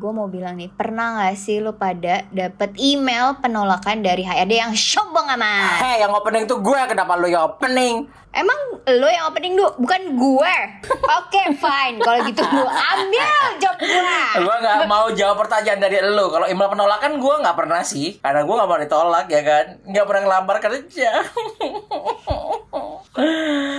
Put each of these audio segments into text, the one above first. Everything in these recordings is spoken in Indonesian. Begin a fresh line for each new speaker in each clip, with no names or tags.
Gue mau bilang nih, pernah gak sih lo pada dapet email penolakan dari HRD yang sombong amat?
Hei, yang opening tuh gue, kenapa lu yang opening?
Emang lo yang opening dulu, bukan gue. Oke, fine. Kalau gitu gue ambil job gue.
Gue gak mau jawab pertanyaan dari lu. Kalau email penolakan gue gak pernah sih, karena gue gak mau ditolak ya kan. Gak pernah ngelamar kerja.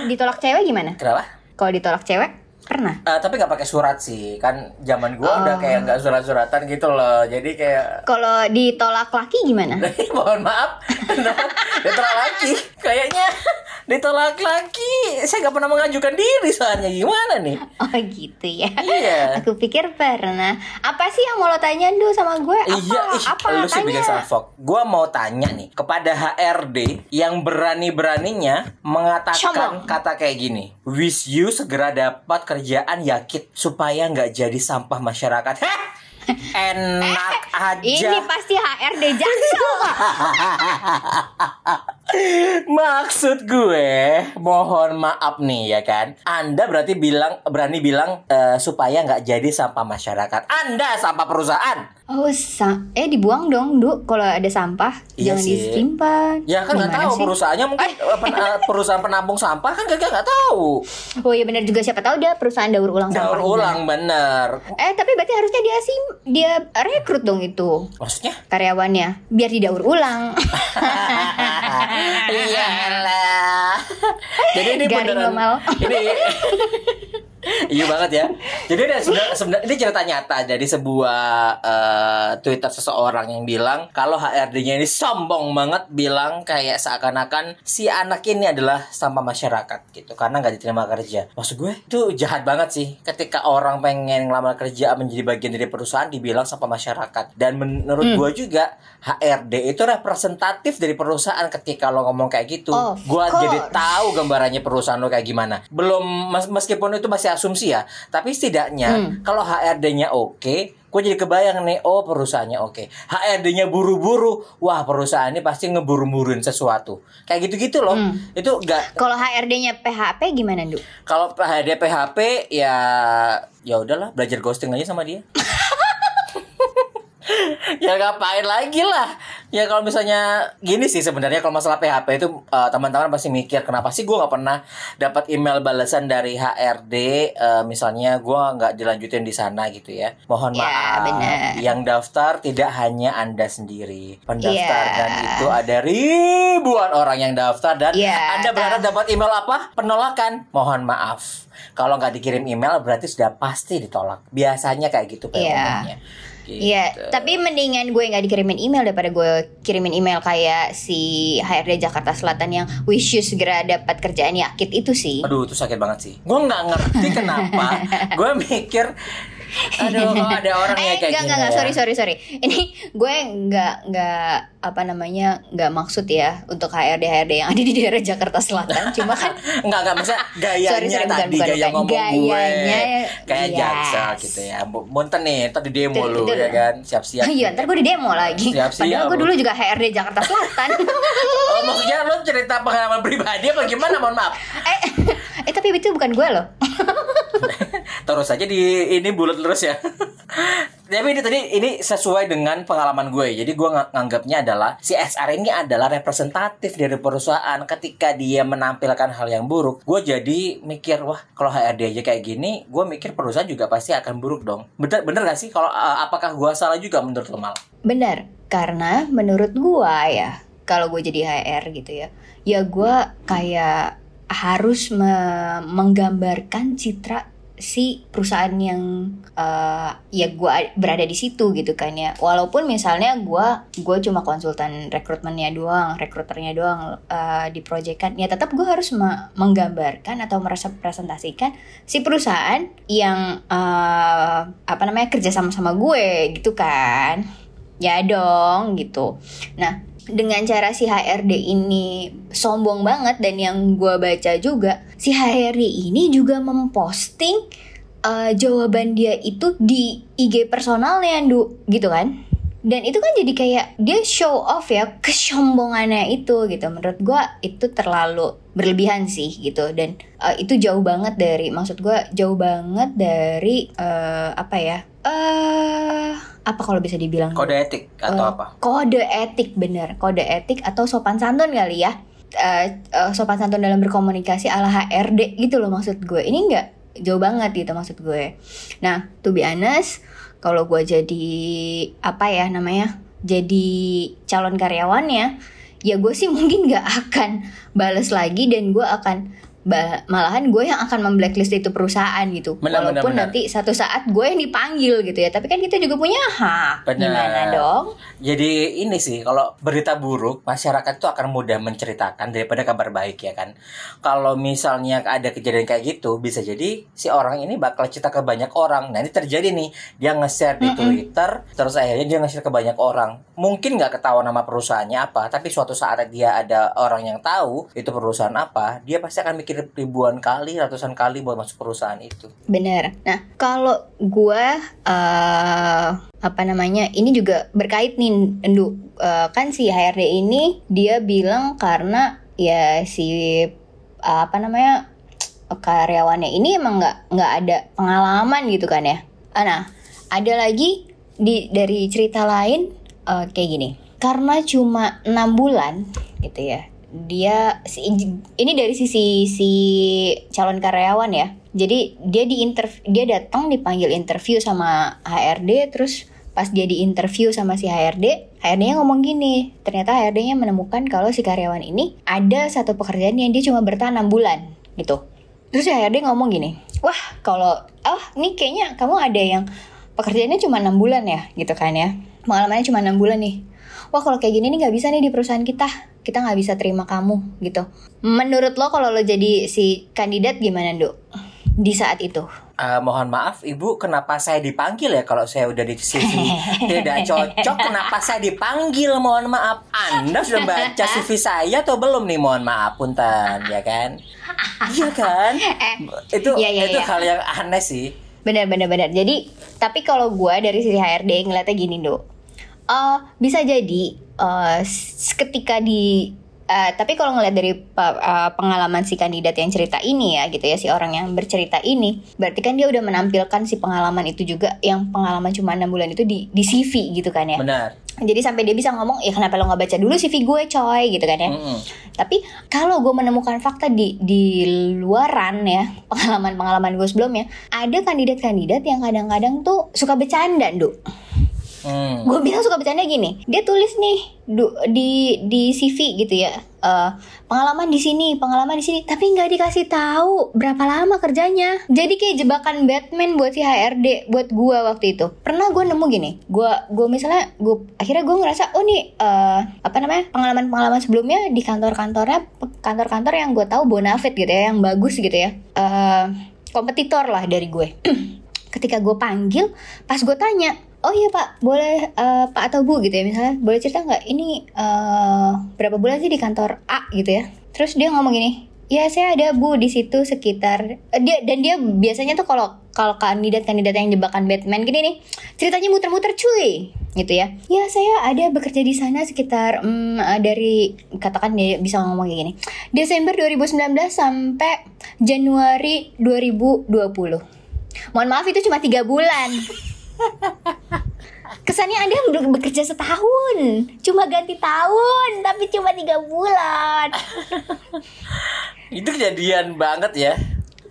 Ditolak cewek gimana?
Kenapa?
Kalau ditolak cewek, pernah.
Eh, tapi gak pakai surat sih, kan zaman gue udah kayak gak surat-suratan gitu loh. Jadi kayak
Kalau ditolak laki gimana?
mohon maaf ditolak lagi kayaknya ditolak lagi saya nggak pernah mengajukan diri soalnya gimana nih
Oh gitu ya.
Iya.
Aku pikir pernah. Apa sih yang mau lo tanyain dulu sama gue? Apa?
Iya, ih,
apa?
lu sih bikin
Tanya.
salfok. Gua mau tanya nih kepada HRD yang berani-beraninya mengatakan
Sombong.
kata kayak gini. Wish you segera dapat kerjaan yakin supaya nggak jadi sampah masyarakat. Heh, enak aja.
Ini pasti HRD Jaksel.
Maksud gue, mohon maaf nih ya kan. Anda berarti bilang berani bilang eh, supaya nggak jadi sampah masyarakat. Anda sampah perusahaan.
Oh, sa eh dibuang dong, Du. Kalau ada sampah,
Iya
jangan
sih.
disimpan.
Ya kan nggak tahu
sih?
perusahaannya mungkin eh, pen- eh, perusahaan penampung sampah kan kagak nggak tahu.
Oh iya benar juga siapa tahu dia perusahaan daur ulang
Daur
sampah.
ulang bener.
Eh, tapi berarti harusnya dia sim dia rekrut dong itu
Maksudnya?
karyawannya biar didaur ulang.
Iyalah. Jadi ini
Garing
beneran. Ini Iya banget ya. Jadi ini sebenarnya ini cerita nyata dari sebuah eh, Twitter seseorang yang bilang kalau HRD-nya ini sombong banget bilang kayak seakan-akan si anak ini adalah sampah masyarakat gitu karena nggak diterima kerja. Maksud gue itu jahat banget sih ketika orang pengen ngelamar kerja menjadi bagian dari perusahaan dibilang sampah masyarakat. Dan menurut
Hmm.
gue juga HRD itu representatif dari perusahaan ketika lo ngomong kayak gitu. Gua
course.
jadi tahu gambarannya perusahaan lo kayak gimana. Belum mes- meskipun itu masih asumsi ya, tapi setidaknya
Hmm.
kalau HRD-nya oke, gue jadi kebayang nih, oh perusahaannya oke. HRD-nya buru-buru, wah perusahaan ini pasti ngeburu-buruin sesuatu. Kayak gitu-gitu loh.
Hmm.
Itu enggak
Kalau HRD-nya PHP gimana, Du?
kalau HRD PHP ya ya udahlah belajar ghosting aja sama dia. ya ngapain lagi lah. Ya kalau misalnya gini sih sebenarnya kalau masalah PHP itu eh, teman-teman pasti mikir kenapa sih gue nggak pernah dapat email balasan dari HRD eh, misalnya gue nggak dilanjutin di sana gitu ya. Mohon
Ya,
maaf
benar.
yang daftar tidak hanya anda sendiri. Pendaftar
Ya.
dan itu ada ribuan orang yang daftar dan
Ya,
anda berharap dapat email apa? Penolakan. Mohon maaf. Kalau nggak dikirim email berarti sudah pasti ditolak. Biasanya kayak gitu
Iya.
Gitu.
Tapi mendingan gue nggak dikirimin email daripada gue kirimin email kayak si HRD Jakarta Selatan yang wish you segera dapat kerjaan yakin itu sih.
Aduh, itu sakit banget sih. Gue nggak ngerti kenapa. gue mikir, aduh, ada orang
eh
ya kayak
enggak
gini.
enggak enggak sorry sorry sorry ini gue enggak enggak apa namanya enggak maksud ya untuk HRD HRD yang ada di daerah Jakarta Selatan cuma kan
Enggak, enggak, maksudnya gayanya
Sorry, sorry, bukan,
tadi,
bukan,
gaya
bukan.
ngomong gue.
Gayanya,
Kayak
yes.
jaksa gitu ya. Munten nih, tadi demo lu ya kan. Siap-siap.
iya ntar gue di demo lagi
Siap-siap.
padahal gue dulu juga HRD Jakarta Selatan
Oh, maksudnya lu cerita pengalaman pribadi apa gimana? Mohon maaf.
eh eh tapi itu bukan gue loh
Terus aja di ini bulat terus ya. Tapi ini tadi ini sesuai dengan pengalaman gue. Jadi gue ng- nganggapnya adalah si SR ini adalah representatif dari perusahaan. Ketika dia menampilkan hal yang buruk, gue jadi mikir wah kalau HRD aja kayak gini, gue mikir perusahaan juga pasti akan buruk dong. Bener bener gak sih? Kalau uh, apakah gue salah juga menurut lo mal?
Benar, karena menurut gua ya, kalau gue jadi HR gitu ya, ya gua kayak harus me- menggambarkan citra si perusahaan yang eh, ya gua berada di situ gitu kan ya. Walaupun misalnya gua gue cuma konsultan rekrutmennya doang, rekruternya doang eh, di project kan, ya tetap gue harus me- menggambarkan atau merasa presentasikan si perusahaan yang eh, apa namanya kerja sama sama gue gitu kan ya dong gitu nah dengan cara si HRD ini sombong banget dan yang gue baca juga si HRD ini juga memposting uh, jawaban dia itu di IG personalnya Du gitu kan? Dan itu kan jadi kayak dia show off ya kesombongannya itu gitu. Menurut gue itu terlalu berlebihan sih gitu. Dan uh, itu jauh banget dari maksud gue jauh banget dari uh, apa ya uh, apa kalau bisa dibilang?
Kode etik atau
Uh,
apa?
kode etik bener. Kode etik atau sopan santun kali ya. Uh, uh, sopan santun dalam berkomunikasi ala HRD gitu loh maksud gue. Ini nggak jauh banget gitu maksud gue. Nah to be honest kalau gue jadi apa ya namanya jadi calon karyawannya ya gue sih mungkin nggak akan bales lagi dan gue akan ba- malahan gue yang akan memblacklist itu perusahaan gitu
Benar, benar,
walaupun
benar.
nanti satu saat gue yang dipanggil gitu ya tapi kan kita juga punya hak
Benar.
gimana dong
Jadi ini sih kalau berita buruk masyarakat itu akan mudah menceritakan daripada kabar baik ya kan. Kalau misalnya ada kejadian kayak gitu bisa jadi si orang ini bakal cerita ke banyak orang. Nah ini terjadi nih dia nge-share di Twitter terus akhirnya dia nge-share ke banyak orang. Mungkin nggak ketahuan nama perusahaannya apa tapi suatu saat dia ada orang yang tahu itu perusahaan apa dia pasti akan mikir ribuan kali ratusan kali buat masuk perusahaan itu.
Bener. Nah, kalau gue eh apa namanya? Ini juga berkait nih, Endu. Eh, kan si HRD ini dia bilang karena ya si eh, apa namanya karyawannya ini emang nggak nggak ada pengalaman gitu kan ya. Ah, Nah, ada lagi di dari cerita lain eh, kayak gini. Karena cuma enam bulan gitu ya dia ini dari sisi si calon karyawan ya. Jadi dia di dia datang dipanggil interview sama HRD terus pas dia di interview sama si HRD HRD-nya ngomong gini ternyata HRD-nya menemukan kalau si karyawan ini ada satu pekerjaan yang dia cuma bertahan 6 bulan gitu. Terus si HRD ngomong gini wah kalau oh ini kayaknya kamu ada yang pekerjaannya cuma enam bulan ya gitu kan ya. Pengalamannya cuma enam bulan nih. Wah kalau kayak gini nih nggak bisa nih di perusahaan kita kita nggak bisa terima kamu gitu. Menurut lo kalau lo jadi si kandidat gimana dok? Di saat itu.
Eh, mohon maaf ibu kenapa saya dipanggil ya kalau saya udah di CV tidak cocok kenapa saya dipanggil? Mohon maaf. Anda sudah baca CV saya atau belum nih? Mohon maaf punten ya kan? Iya kan? Itu
iya, iya,
itu
iya.
hal yang aneh sih.
Benar benar benar. Jadi tapi kalau gue dari sisi HRD ngeliatnya gini dok. Eh, bisa jadi eh, s- ketika di eh, tapi kalau ngeliat dari eh, pengalaman si kandidat yang cerita ini ya gitu ya si orang yang bercerita ini berarti kan dia udah menampilkan si pengalaman itu juga yang pengalaman cuma enam bulan itu di di CV gitu kan ya.
Benar.
Jadi sampai dia bisa ngomong ya kenapa lo nggak baca dulu CV gue coy? gitu kan ya.
Mm-mm.
tapi kalau gue menemukan fakta di di luaran ya pengalaman pengalaman gue sebelumnya ada kandidat-kandidat yang kadang-kadang tuh suka bercanda duk
Hmm.
gue bilang suka bercanda gini dia tulis nih du- di di CV gitu ya eh, pengalaman di sini pengalaman di sini tapi nggak dikasih tahu berapa lama kerjanya. Jadi kayak jebakan Batman buat si HRD buat gue waktu itu. Pernah gue nemu gini gue gue misalnya gue akhirnya gue ngerasa oh nih eh, apa namanya pengalaman pengalaman sebelumnya di kantor-kantornya kantor-kantor yang gue tahu bonafit gitu ya yang bagus gitu ya Eh, kompetitor lah dari gue. Ketika gue panggil pas gue tanya oh iya pak. Boleh eh, pak atau bu gitu ya misalnya boleh cerita nggak? Ini eh, berapa bulan sih di kantor A gitu ya? Terus dia ngomong gini ya saya ada bu di situ sekitar eh, dia dan dia biasanya tuh kalau kalau kandidat kandidat yang jebakan Batman gini nih ceritanya muter-muter cuy gitu ya. Ya saya ada bekerja di sana sekitar eh, dari katakan dia bisa ngomong kayak gini Desember 2019 sampai Januari 2020 Mohon maaf itu cuma tiga bulan. Kesannya Anda bekerja setahun, cuma ganti tahun, tapi cuma tiga bulan.
itu kejadian banget ya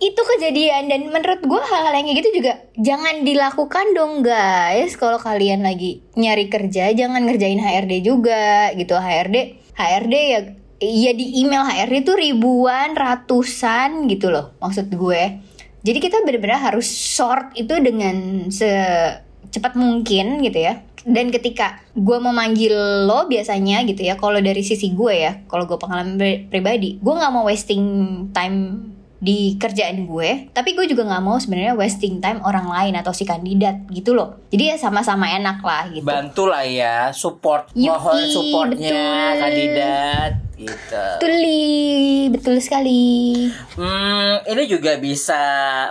Itu kejadian dan menurut gue hal-hal yang kayak gitu juga jangan dilakukan dong guys. Kalau kalian lagi nyari kerja, jangan ngerjain HRD juga gitu. HRD, HRD ya ya di email HRD tuh ribuan, ratusan gitu loh maksud gue. Jadi kita benar-benar harus sort itu dengan secepat mungkin gitu ya. Dan ketika gue memanggil lo biasanya gitu ya, kalau dari sisi gue ya, kalau gue pengalaman pri- pribadi, gue nggak mau wasting time di kerjaan gue tapi gue juga nggak mau sebenarnya wasting time orang lain atau si kandidat gitu loh jadi ya sama-sama enak lah gitu
Bantu lah ya, support,
Yuki,
mohon supportnya
betul.
kandidat gitu.
betul Li. betul sekali
Hmm, ini juga bisa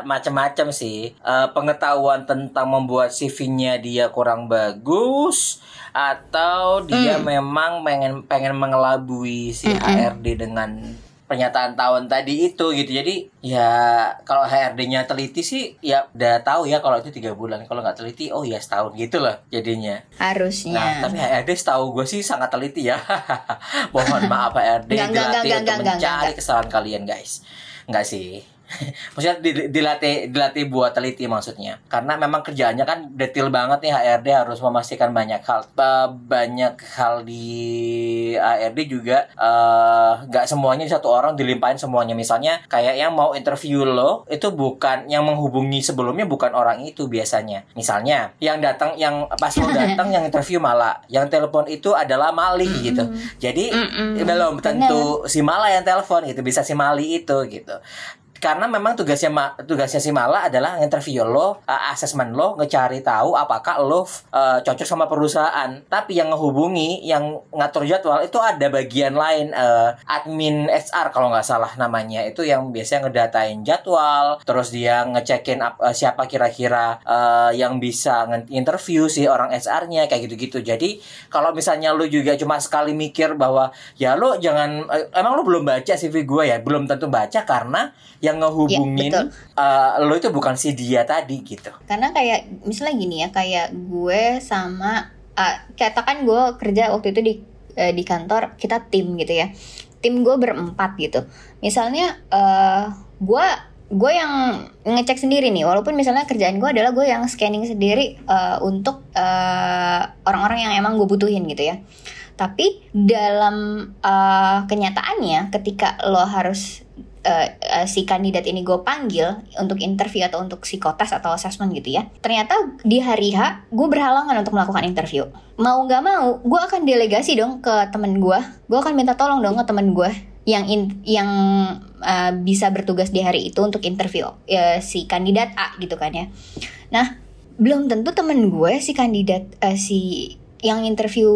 macam-macam sih. Eh, pengetahuan tentang membuat CV-nya dia kurang bagus atau dia
Hmm.
memang pengen pengen mengelabui si HRD dengan pernyataan tahun tadi itu gitu. Jadi ya kalau HRD-nya teliti sih ya udah tahu ya kalau itu tiga bulan. Kalau nggak teliti oh ya setahun gitu loh jadinya.
harusnya
Nah, tapi HRD setahu gue sih sangat teliti ya. Mohon maaf HRD
enggak,
untuk
enggak, enggak,
mencari kesalahan kalian guys. Enggak sih. Maksudnya di- dilatih dilatih buat teliti maksudnya. Karena memang kerjaannya kan detail banget nih HRD harus memastikan banyak hal. Banyak hal di HRD juga eh, nggak semuanya satu orang dilimpahin semuanya. Misalnya kayak yang mau interview lo itu bukan yang menghubungi sebelumnya bukan orang itu biasanya. Misalnya yang datang yang pas lo datang yang interview malah yang telepon itu adalah Mali gitu. Jadi
Mm-mm.
belum tentu si Mala yang telepon gitu bisa si Mali itu gitu karena memang tugasnya Ma- tugasnya si Mala adalah interview lo, uh, asesmen lo, ngecari tahu apakah lo uh, cocok sama perusahaan. Tapi yang ngehubungi, yang ngatur jadwal itu ada bagian lain uh, admin HR kalau nggak salah namanya itu yang biasanya ngedatain jadwal, terus dia ngecekin uh, siapa kira-kira uh, yang bisa interview si orang HR-nya kayak gitu-gitu. Jadi kalau misalnya lo juga cuma sekali mikir bahwa ya lo jangan eh, emang lo belum baca CV gue ya belum tentu baca karena yang ngehubungin
betul.
eh, lo itu bukan si dia tadi gitu.
Karena kayak misalnya gini ya kayak gue sama uh, katakan gue kerja waktu itu di eh, di kantor kita tim gitu ya. Tim gue berempat gitu. Misalnya eh gue gue yang ngecek sendiri nih. Walaupun misalnya kerjaan gue adalah gue yang scanning sendiri eh, untuk eh, orang-orang yang emang gue butuhin gitu ya. Tapi dalam eh, kenyataannya ketika lo harus eh, eh, si kandidat ini gue panggil untuk interview atau untuk psikotes atau assessment gitu ya ternyata di hari H gue berhalangan untuk melakukan interview. Mau nggak mau gue akan delegasi dong ke temen gue gue akan minta tolong dong ke temen gue yang in- yang eh, bisa bertugas di hari itu untuk interview eh, si kandidat A gitu kan ya. Nah belum tentu temen gue si kandidat eh, si yang interview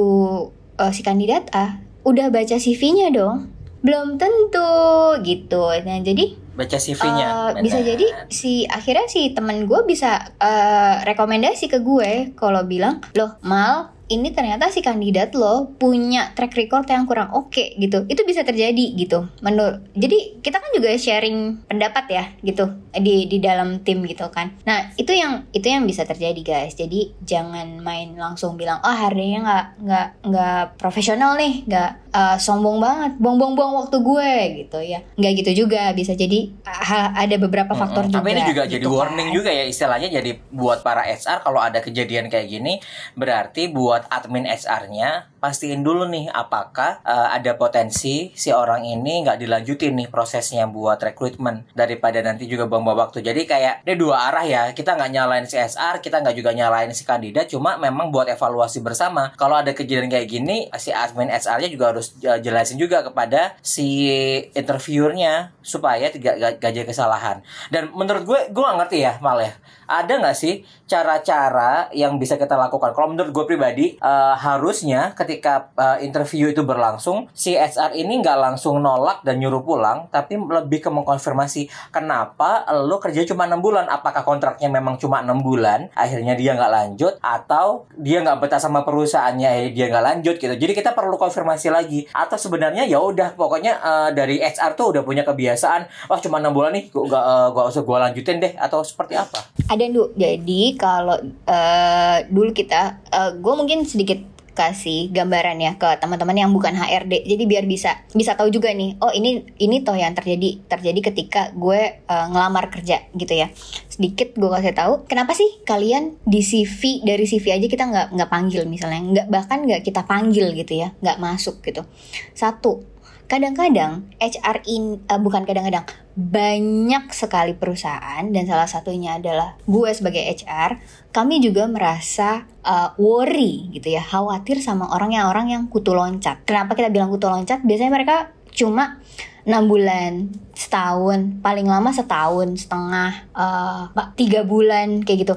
eh, si kandidat A udah baca CV-nya dong belum tentu gitu. Nah jadi
baca CV-nya
Eh, bisa jadi si akhirnya si temen gue bisa eh, rekomendasi ke gue. Kalau bilang loh mal ini ternyata si kandidat lo punya track record yang kurang oke gitu. Itu bisa terjadi gitu. Menurut jadi kita kan juga sharing pendapat ya gitu di di dalam tim gitu kan. Nah itu yang itu yang bisa terjadi guys. Jadi jangan main langsung bilang oh harinya nggak nggak nggak profesional nih nggak eh, sombong banget buang-buang waktu gue gitu ya nggak gitu juga bisa jadi ah, ada beberapa faktor
Mm-mm.
juga
Tapi ini juga jadi
gitu
warning
kan.
juga ya istilahnya jadi buat para HR kalau ada kejadian kayak gini berarti buat admin HR-nya pastiin dulu nih apakah eh, ada potensi si orang ini nggak dilanjutin nih prosesnya buat rekrutmen daripada nanti juga buang-buang waktu. Jadi kayak ini dua arah ya. Kita nggak nyalain si SR, kita nggak juga nyalain si kandidat, cuma memang buat evaluasi bersama. Kalau ada kejadian kayak gini, si admin HR-nya juga harus eh, jelasin juga kepada si interviewernya supaya tidak jadi kesalahan. Dan menurut gue, gue gak ngerti ya mal ya. Ada nggak sih cara-cara yang bisa kita lakukan? Kalau menurut gue pribadi, eh, harusnya ketika eh, interview itu berlangsung, si HR ini nggak langsung nolak dan nyuruh pulang, tapi lebih ke mengkonfirmasi kenapa lo kerja cuma enam bulan. Apakah kontraknya memang cuma enam bulan, akhirnya dia nggak lanjut, atau dia nggak betah sama perusahaannya, dia nggak lanjut gitu. Jadi kita perlu konfirmasi lagi. Atau sebenarnya ya udah, pokoknya eh, dari HR tuh udah punya kebiasaan, wah cuma enam bulan nih, gue gak usah gue lanjutin deh, atau seperti apa?
Ada Du, jadi kalau eh, dulu kita, gue mungkin sedikit kasih gambaran ya ke teman-teman yang bukan HRD. Jadi biar bisa bisa tahu juga nih, oh ini ini toh yang terjadi terjadi ketika gue eh, ngelamar kerja gitu ya. Sedikit gue kasih tahu, kenapa sih kalian di CV dari CV aja kita nggak nggak panggil misalnya, nggak bahkan nggak kita panggil gitu ya, nggak masuk gitu. Satu, kadang-kadang HR in eh, bukan kadang-kadang banyak sekali perusahaan dan salah satunya adalah gue sebagai HR kami juga merasa uh, worry gitu ya khawatir sama orang yang orang yang kutu loncat. Kenapa kita bilang kutu loncat? Biasanya mereka cuma enam bulan setahun paling lama setahun setengah eh, tiga bulan kayak gitu.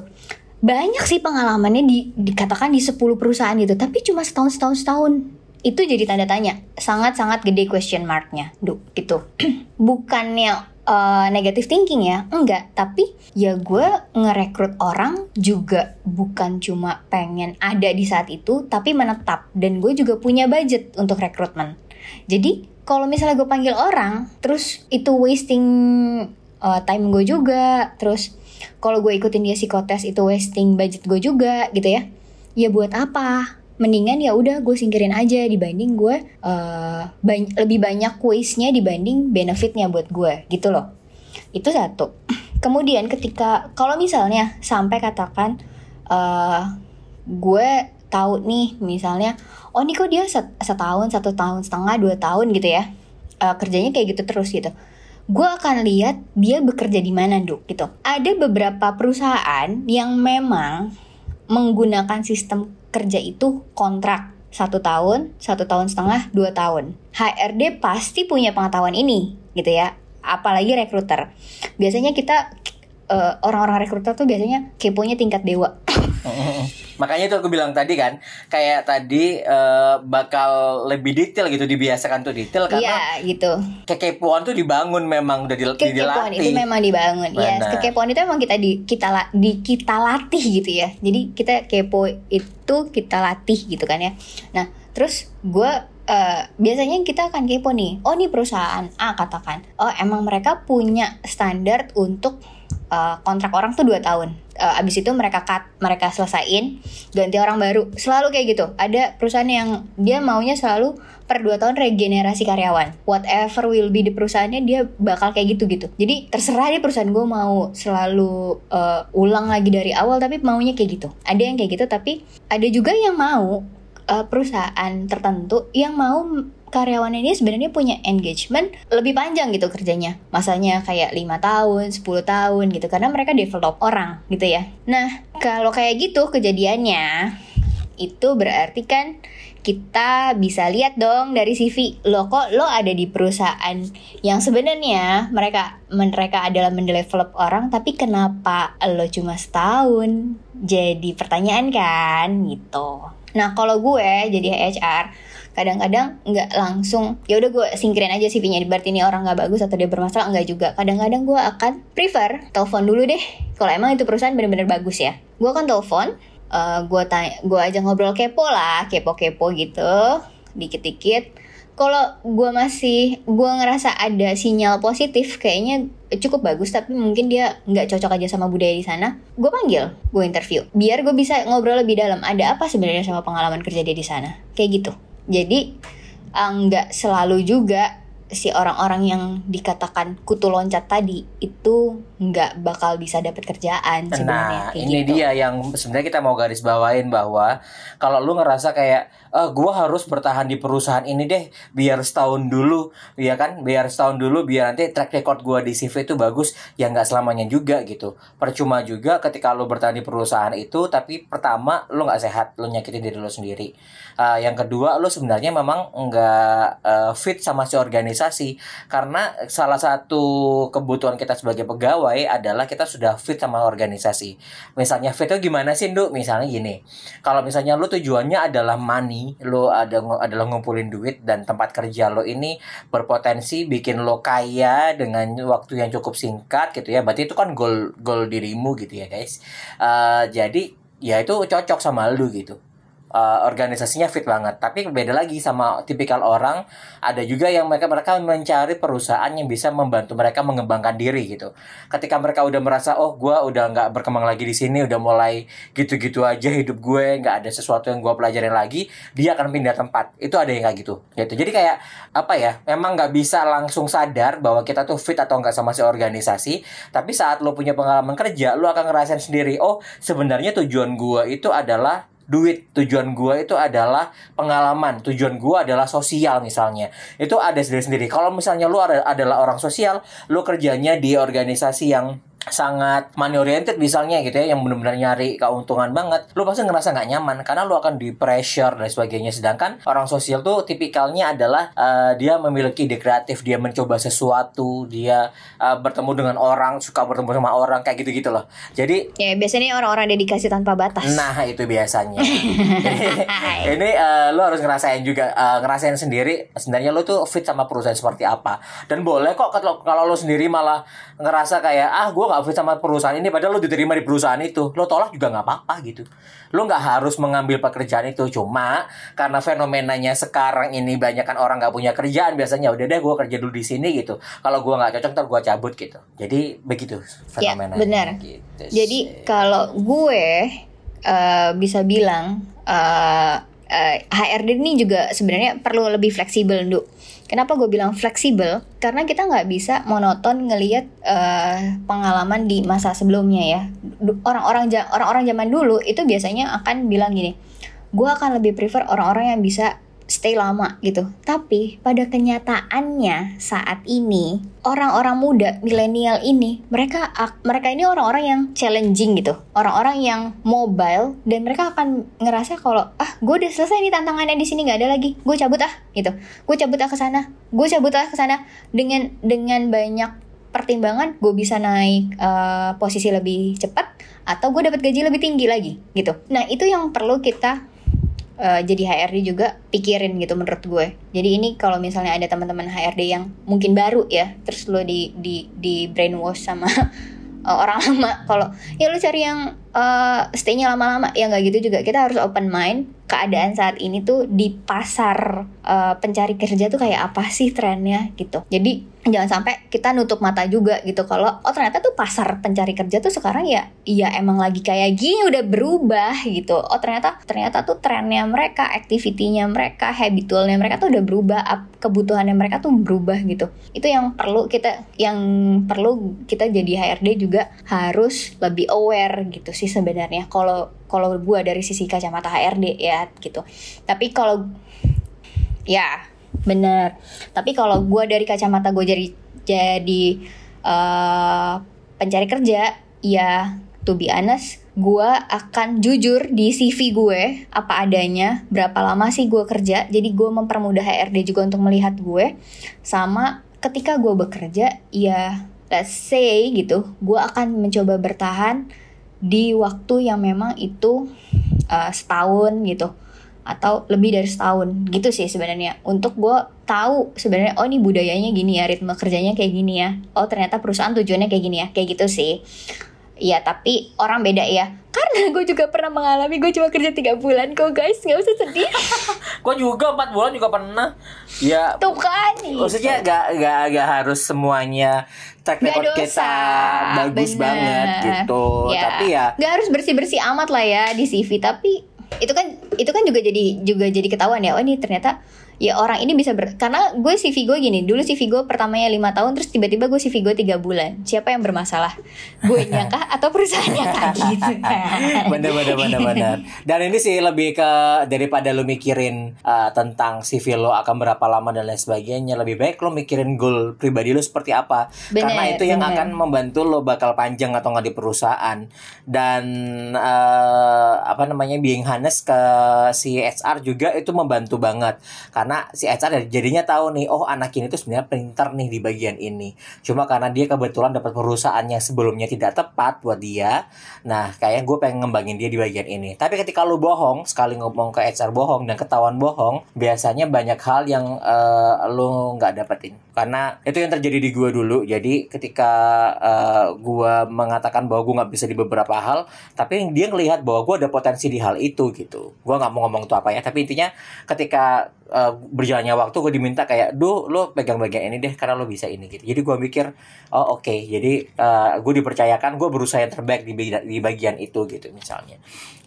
Banyak sih pengalamannya di, dikatakan di 10 perusahaan gitu tapi cuma setahun setahun setahun itu jadi tanda tanya. Sangat sangat gede question marknya. Duh, gitu. Bukannya uh, negative thinking ya? Enggak. Tapi ya gue ngerekrut orang juga bukan cuma pengen ada di saat itu tapi menetap. Dan gue juga punya budget untuk rekrutmen. Jadi kalau misalnya gue panggil orang terus itu wasting uh, time gue juga terus kalau gue ikutin dia psikotes itu wasting budget gue juga gitu ya. Ya buat apa mendingan ya udah gue singkirin aja dibanding gue uh, bany lebih banyak kuisnya dibanding benefitnya buat gue gitu loh. Itu satu. Kemudian ketika kalau misalnya sampai katakan uh, gue tahu nih misalnya oh nih kok dia setahun satu tahun setengah dua tahun gitu ya. Uh, kerjanya kayak gitu terus gitu. Gue akan lihat dia bekerja di mana dok gitu. Ada beberapa perusahaan yang memang menggunakan sistem kerja itu kontrak satu tahun, satu tahun setengah, dua tahun. HRD pasti punya pengetahuan ini gitu ya. Apalagi rekruter. Biasanya kita eh, orang-orang rekruter tuh biasanya keponya tingkat dewa.
Makanya itu aku bilang tadi kan, kayak tadi uh, bakal lebih detail gitu dibiasakan tuh detail karena
Iya, gitu.
Kekepoan tuh dibangun memang udah di,
kekepoan itu memang dibangun. Iya, yes, kekepoan itu memang kita di kita la, di kita latih gitu ya. Jadi kita kepo itu kita latih gitu kan ya. Nah, terus gue uh, biasanya kita akan kepo nih. Oh, nih perusahaan A katakan. Oh, emang mereka punya standar untuk uh, kontrak orang tuh dua tahun. Uh, abis itu mereka cut mereka selesaiin ganti orang baru. Selalu kayak gitu. Ada perusahaan yang dia maunya selalu per dua tahun regenerasi karyawan. Whatever will be di perusahaannya dia bakal kayak gitu gitu jadi terserah di perusahaan gue mau selalu uh, ulang lagi dari awal tapi maunya kayak gitu. Ada yang kayak gitu tapi ada juga yang mau uh, perusahaan tertentu yang mau karyawan ini sebenarnya punya engagement lebih panjang gitu kerjanya. Masanya kayak lima tahun, 10 tahun gitu karena mereka develop orang gitu ya. Nah, kalau kayak gitu kejadiannya itu berarti kan kita bisa lihat dong dari CV lo kok lo ada di perusahaan yang sebenarnya mereka mereka adalah mendevelop orang tapi kenapa lo cuma setahun jadi pertanyaan kan gitu nah kalau gue jadi HR kadang-kadang nggak langsung ya udah gue singkirin aja CV-nya berarti ini orang nggak bagus atau dia bermasalah nggak juga. Kadang-kadang gue akan prefer telepon dulu deh. Kalau emang itu perusahaan bener-bener bagus ya. Gue akan telepon uh, gue tanya gue aja ngobrol kepo lah kepo-kepo gitu dikit-dikit. Kalau gue masih gue ngerasa ada sinyal positif kayaknya cukup bagus tapi mungkin dia nggak cocok aja sama budaya di sana gue panggil gue interview. Biar gue bisa ngobrol lebih dalam ada apa sebenarnya sama pengalaman kerja dia di sana. Kayak gitu jadi eh, nggak selalu juga si orang-orang yang dikatakan kutu loncat tadi itu nggak bakal bisa dapat kerjaan sebenarnya.
Nah, ini gitu. dia yang sebenarnya kita mau garis bawain bahwa kalau lu ngerasa kayak gue harus bertahan di perusahaan ini deh biar setahun dulu ya kan biar setahun dulu biar nanti track record gue di CV itu bagus ya nggak selamanya juga gitu percuma juga ketika lu bertahan di perusahaan itu tapi pertama lu nggak sehat lu nyakitin diri lu sendiri uh, yang kedua lu sebenarnya memang nggak uh, fit sama si organisasi karena salah satu kebutuhan kita sebagai pegawai adalah kita sudah fit sama organisasi. Misalnya fit itu gimana sih Nduk? Misalnya gini. Kalau misalnya lu tujuannya adalah money lo ada adalah ngumpulin duit dan tempat kerja lo ini berpotensi bikin lo kaya dengan waktu yang cukup singkat gitu ya. Berarti itu kan goal goal dirimu gitu ya guys. Uh, jadi ya itu cocok sama lo gitu uh, organisasinya fit banget. Tapi beda lagi sama tipikal orang, ada juga yang mereka mereka mencari perusahaan yang bisa membantu mereka mengembangkan diri gitu. Ketika mereka udah merasa oh gue udah nggak berkembang lagi di sini, udah mulai gitu-gitu aja hidup gue, nggak ada sesuatu yang gue pelajarin lagi, dia akan pindah tempat. Itu ada yang kayak gitu. Gitu. Jadi kayak apa ya? Memang nggak bisa langsung sadar bahwa kita tuh fit atau nggak sama si organisasi. Tapi saat lo punya pengalaman kerja, lo akan ngerasain sendiri. Oh sebenarnya tujuan gue itu adalah duit tujuan gua itu adalah pengalaman. Tujuan gua adalah sosial misalnya. Itu ada sendiri sendiri kalau misalnya lu ada, adalah orang sosial lu kerjanya di organisasi yang sangat money oriented misalnya gitu ya yang benar-benar nyari keuntungan banget lu pasti ngerasa nggak nyaman karena lu akan di pressure dan sebagainya sedangkan orang sosial tuh tipikalnya adalah uh, dia memiliki ide kreatif dia mencoba sesuatu dia uh, bertemu dengan orang suka bertemu sama orang kayak gitu gitu loh jadi
Ya biasanya orang-orang dedikasi tanpa batas.
Nah itu biasanya. Ini uh, lo harus ngerasain juga uh, ngerasain sendiri. Sebenarnya lo tuh fit sama perusahaan seperti apa. Dan boleh kok kalau kalau lo sendiri malah ngerasa kayak ah gue nggak fit sama perusahaan ini. Padahal lo diterima di perusahaan itu. Lo tolak juga nggak apa-apa gitu. Lo nggak harus mengambil pekerjaan itu. Cuma karena fenomenanya sekarang ini banyak kan orang nggak punya kerjaan biasanya. Udah deh gue kerja dulu di sini gitu. Kalau gue nggak cocok ntar gue cabut gitu. Jadi begitu
Ya,
fenomenanya.
benar.
Gitu
Jadi kalau gue eh, bisa bilang eh, eh, HRD ini juga sebenarnya perlu lebih fleksibel, Nduk. Kenapa gue bilang fleksibel? Karena kita nggak bisa monoton ngelihat eh, pengalaman di masa sebelumnya ya. Orang-orang orang-orang zaman dulu itu biasanya akan bilang gini, gue akan lebih prefer orang-orang yang bisa stay lama gitu. Tapi pada kenyataannya saat ini orang-orang muda milenial ini mereka mereka ini orang-orang yang challenging gitu. Orang-orang yang mobile dan mereka akan ngerasa kalau ah gue udah selesai nih tantangannya di sini nggak ada lagi. Gue cabut ah gitu. Gue cabut ah ke sana. Gue cabut ah ke sana dengan dengan banyak pertimbangan gue bisa naik eh, posisi lebih cepat atau gue dapat gaji lebih tinggi lagi gitu. Nah itu yang perlu kita eh, jadi HRD juga pikirin gitu menurut gue. Jadi ini kalau misalnya ada teman-teman HRD yang mungkin baru ya, terus lo di di di brainwash sama eh, orang lama, kalau ya lo cari yang eh, stay-nya lama-lama ya nggak gitu juga. Kita harus open mind. Keadaan saat ini tuh di pasar eh, pencari kerja tuh kayak apa sih trennya gitu. Jadi jangan sampai kita nutup mata juga gitu. Kalau oh ternyata tuh pasar pencari kerja tuh sekarang ya iya emang lagi kayak gini udah berubah gitu. Oh ternyata ternyata tuh trennya mereka activity-nya mereka habitualnya mereka tuh udah berubah kebutuhannya mereka tuh berubah gitu. Itu yang perlu kita yang perlu kita jadi HRD juga harus lebih aware gitu sih sebenarnya. Kalau kalau gua dari sisi kacamata HRD ya gitu. Tapi kalau ya bener. Tapi kalau gue dari kacamata gue jadi jadi eh, pencari kerja ya to be honest gue akan jujur di CV gue apa adanya berapa lama sih gue kerja jadi gue mempermudah HRD juga untuk melihat gue sama ketika gue bekerja ya let's say gitu gue akan mencoba bertahan di waktu yang memang itu eh, setahun gitu. Atau lebih dari setahun. Gitu sih sebenarnya. Untuk gue tahu sebenarnya oh ini budayanya gini ya ritme kerjanya kayak gini ya. Oh ternyata perusahaan tujuannya kayak gini ya. Kayak gitu sih. Iya tapi orang beda ya. Karena gue juga pernah mengalami Gue cuma kerja tiga bulan kok guys. Gak usah sedih.
Gue juga 4 bulan juga pernah. Ya
Tuh kan.
maksudnya gak, gak, gak harus semuanya track record
dosa
kita bagus
bener.
banget gitu. Tapi ya
Gak harus bersih-bersih amat lah ya di CV Tapi itu kan itu kan juga jadi juga jadi ketahuan ya oh ini ternyata ya orang ini bisa ber karena gue CV gue gini dulu CV gue pertamanya lima tahun terus tiba-tiba gue CV gue tiga bulan siapa yang bermasalah gue kah atau perusahaannya gitu kan
bener bener bener bener. Dan ini sih lebih ke daripada lu mikirin uh, tentang CV lo akan berapa lama dan lain sebagainya, lebih baik lo mikirin goal pribadi lo seperti apa. Karena
Bener,
itu yang
bener.
akan membantu lo bakal panjang atau nggak di perusahaan. Dan uh, apa namanya being honest ke si HR juga itu membantu banget. Karena si HR jadinya tahu nih, oh anak ini tuh sebenarnya pinter nih di bagian ini. Cuma karena dia kebetulan dapat perusahaan yang sebelumnya tidak tepat buat dia, Nah, kayaknya gue pengen ngembangin dia di bagian ini. Tapi ketika lu bohong, sekali ngomong ke HR bohong dan ketahuan bohong, biasanya banyak hal yang eh, lu nggak dapetin. Karena itu yang terjadi di gue dulu. Jadi ketika eh, gue mengatakan bahwa gue nggak bisa di beberapa hal, tapi dia ngelihat bahwa gue ada potensi di hal itu gitu. Gue nggak mau ngomong itu apa ya, tapi intinya ketika eh, berjalannya waktu gue diminta kayak, duh lo pegang bagian ini deh karena lo bisa ini gitu. Jadi gue mikir, oh oke, jadi gue dipercayakan gue berusaha yang terbaik di, di bagian itu gitu misalnya.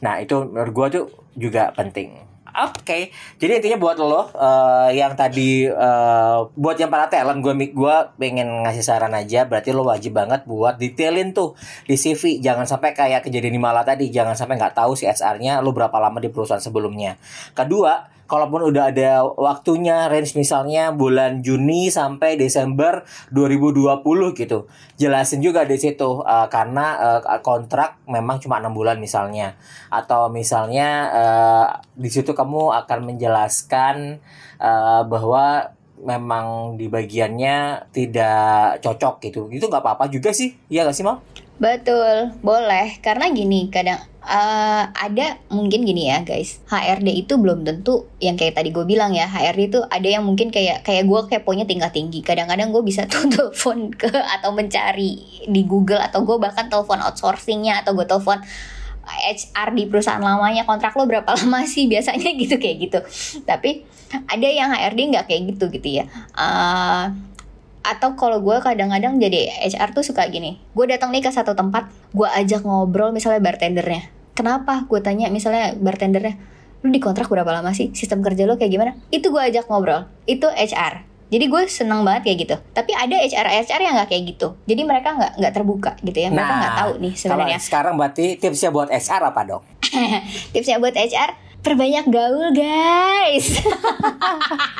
Nah itu menurut gue tuh juga penting. Oke, jadi intinya buat lo eh, yang tadi eh, buat yang para talent gue gua pengen ngasih saran aja, berarti lo wajib banget buat detailin tuh di CV. Jangan sampai kayak kejadian di Malah tadi, jangan sampai nggak tahu si HR-nya lo berapa lama di perusahaan sebelumnya. Kedua, kalaupun udah ada waktunya range misalnya bulan Juni sampai Desember 2020 gitu. Jelasin juga di situ uh, karena uh, kontrak memang cuma enam bulan misalnya atau misalnya uh, di situ kamu akan menjelaskan uh, bahwa memang di bagiannya tidak cocok gitu. Itu nggak apa-apa juga sih. Iya gak sih, Mal?
Betul, boleh. Karena gini, kadang uh, ada mungkin gini ya guys, HRD itu belum tentu yang kayak tadi gue bilang ya, HRD itu ada yang mungkin kayak kayak gue keponya tingkat tinggi. Kadang-kadang gue bisa tuh telepon ke atau mencari di Google atau gue bahkan telepon outsourcingnya atau gue telepon HR di perusahaan lamanya. Kontrak lo berapa lama sih? Biasanya gitu kayak gitu. Tapi ada yang HRD nggak kayak gitu gitu ya. Uh, atau kalau gue kadang-kadang jadi HR tuh suka gini gue datang nih ke satu tempat gue ajak ngobrol misalnya bartendernya. Kenapa? Gue tanya misalnya bartendernya lu di kontrak berapa lama sih? Sistem kerja lo kayak gimana? Itu gue ajak ngobrol. Itu HR jadi gue seneng banget kayak gitu. Tapi ada HR HR yang nggak kayak gitu. Jadi mereka nggak nggak terbuka gitu ya. Mereka nggak tahu nih sebenarnya.
Kalau sekarang berarti tipsnya buat HR apa dong?
tipsnya buat HR perbanyak gaul guys.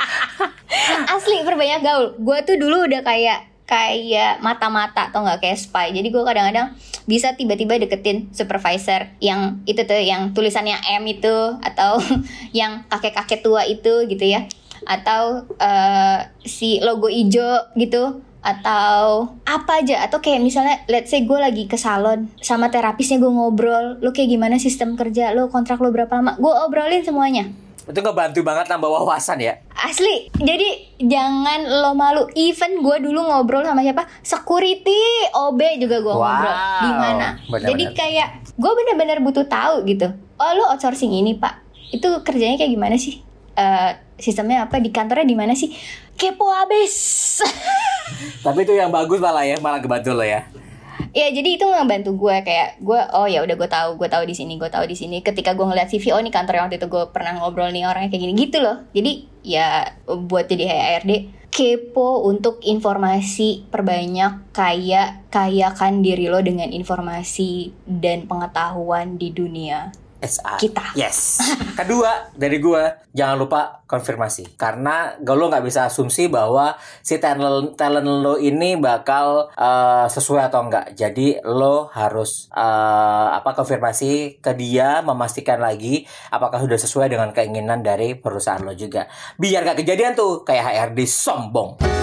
Asli perbanyak gaul. Gue tuh dulu udah kayak kayak mata-mata atau nggak? Kayak spy. Jadi gue kadang-kadang bisa tiba-tiba deketin supervisor yang itu tuh yang tulisannya M itu atau yang kakek-kakek tua itu gitu ya. Atau uh, si logo ijo gitu atau apa aja. Atau kayak misalnya let's say gue lagi ke salon sama terapisnya gue ngobrol lo kayak gimana sistem kerja lo kontrak lo berapa lama? Gue obrolin semuanya.
Itu ngebantu banget nambah wawasan ya.
asli. Jadi jangan lo malu. Even gue dulu ngobrol sama siapa? Security OB juga gue
Wow,
ngobrol di mana? Jadi kayak gue bener-bener butuh tahu gitu. Oh lo outsourcing ini pak. Itu kerjanya kayak gimana sih Eh, sistemnya apa di kantornya di mana sih? Kepo abis.
Tapi itu yang bagus malah ya, malah kebantu lo ya.
ya jadi itu ngebantu gue kayak gue oh ya udah gue tahu gue tahu di sini gue tahu di sini. Ketika gue ngeliat CV oh nih kantor yang waktu itu gue pernah ngobrol nih orangnya kayak gini gitu loh. Jadi ya buat jadi HRD kepo untuk informasi perbanyak kayak kayakan diri lo dengan informasi dan pengetahuan di dunia
SR.
Kita.
Yes. Kedua dari gua jangan lupa konfirmasi karena lo nggak bisa asumsi bahwa si talent talent lo ini bakal eh, sesuai atau enggak. Jadi lo harus eh, apa konfirmasi ke dia memastikan lagi apakah sudah sesuai dengan keinginan dari perusahaan lo juga. Biar gak kejadian tuh kayak HRD sombong.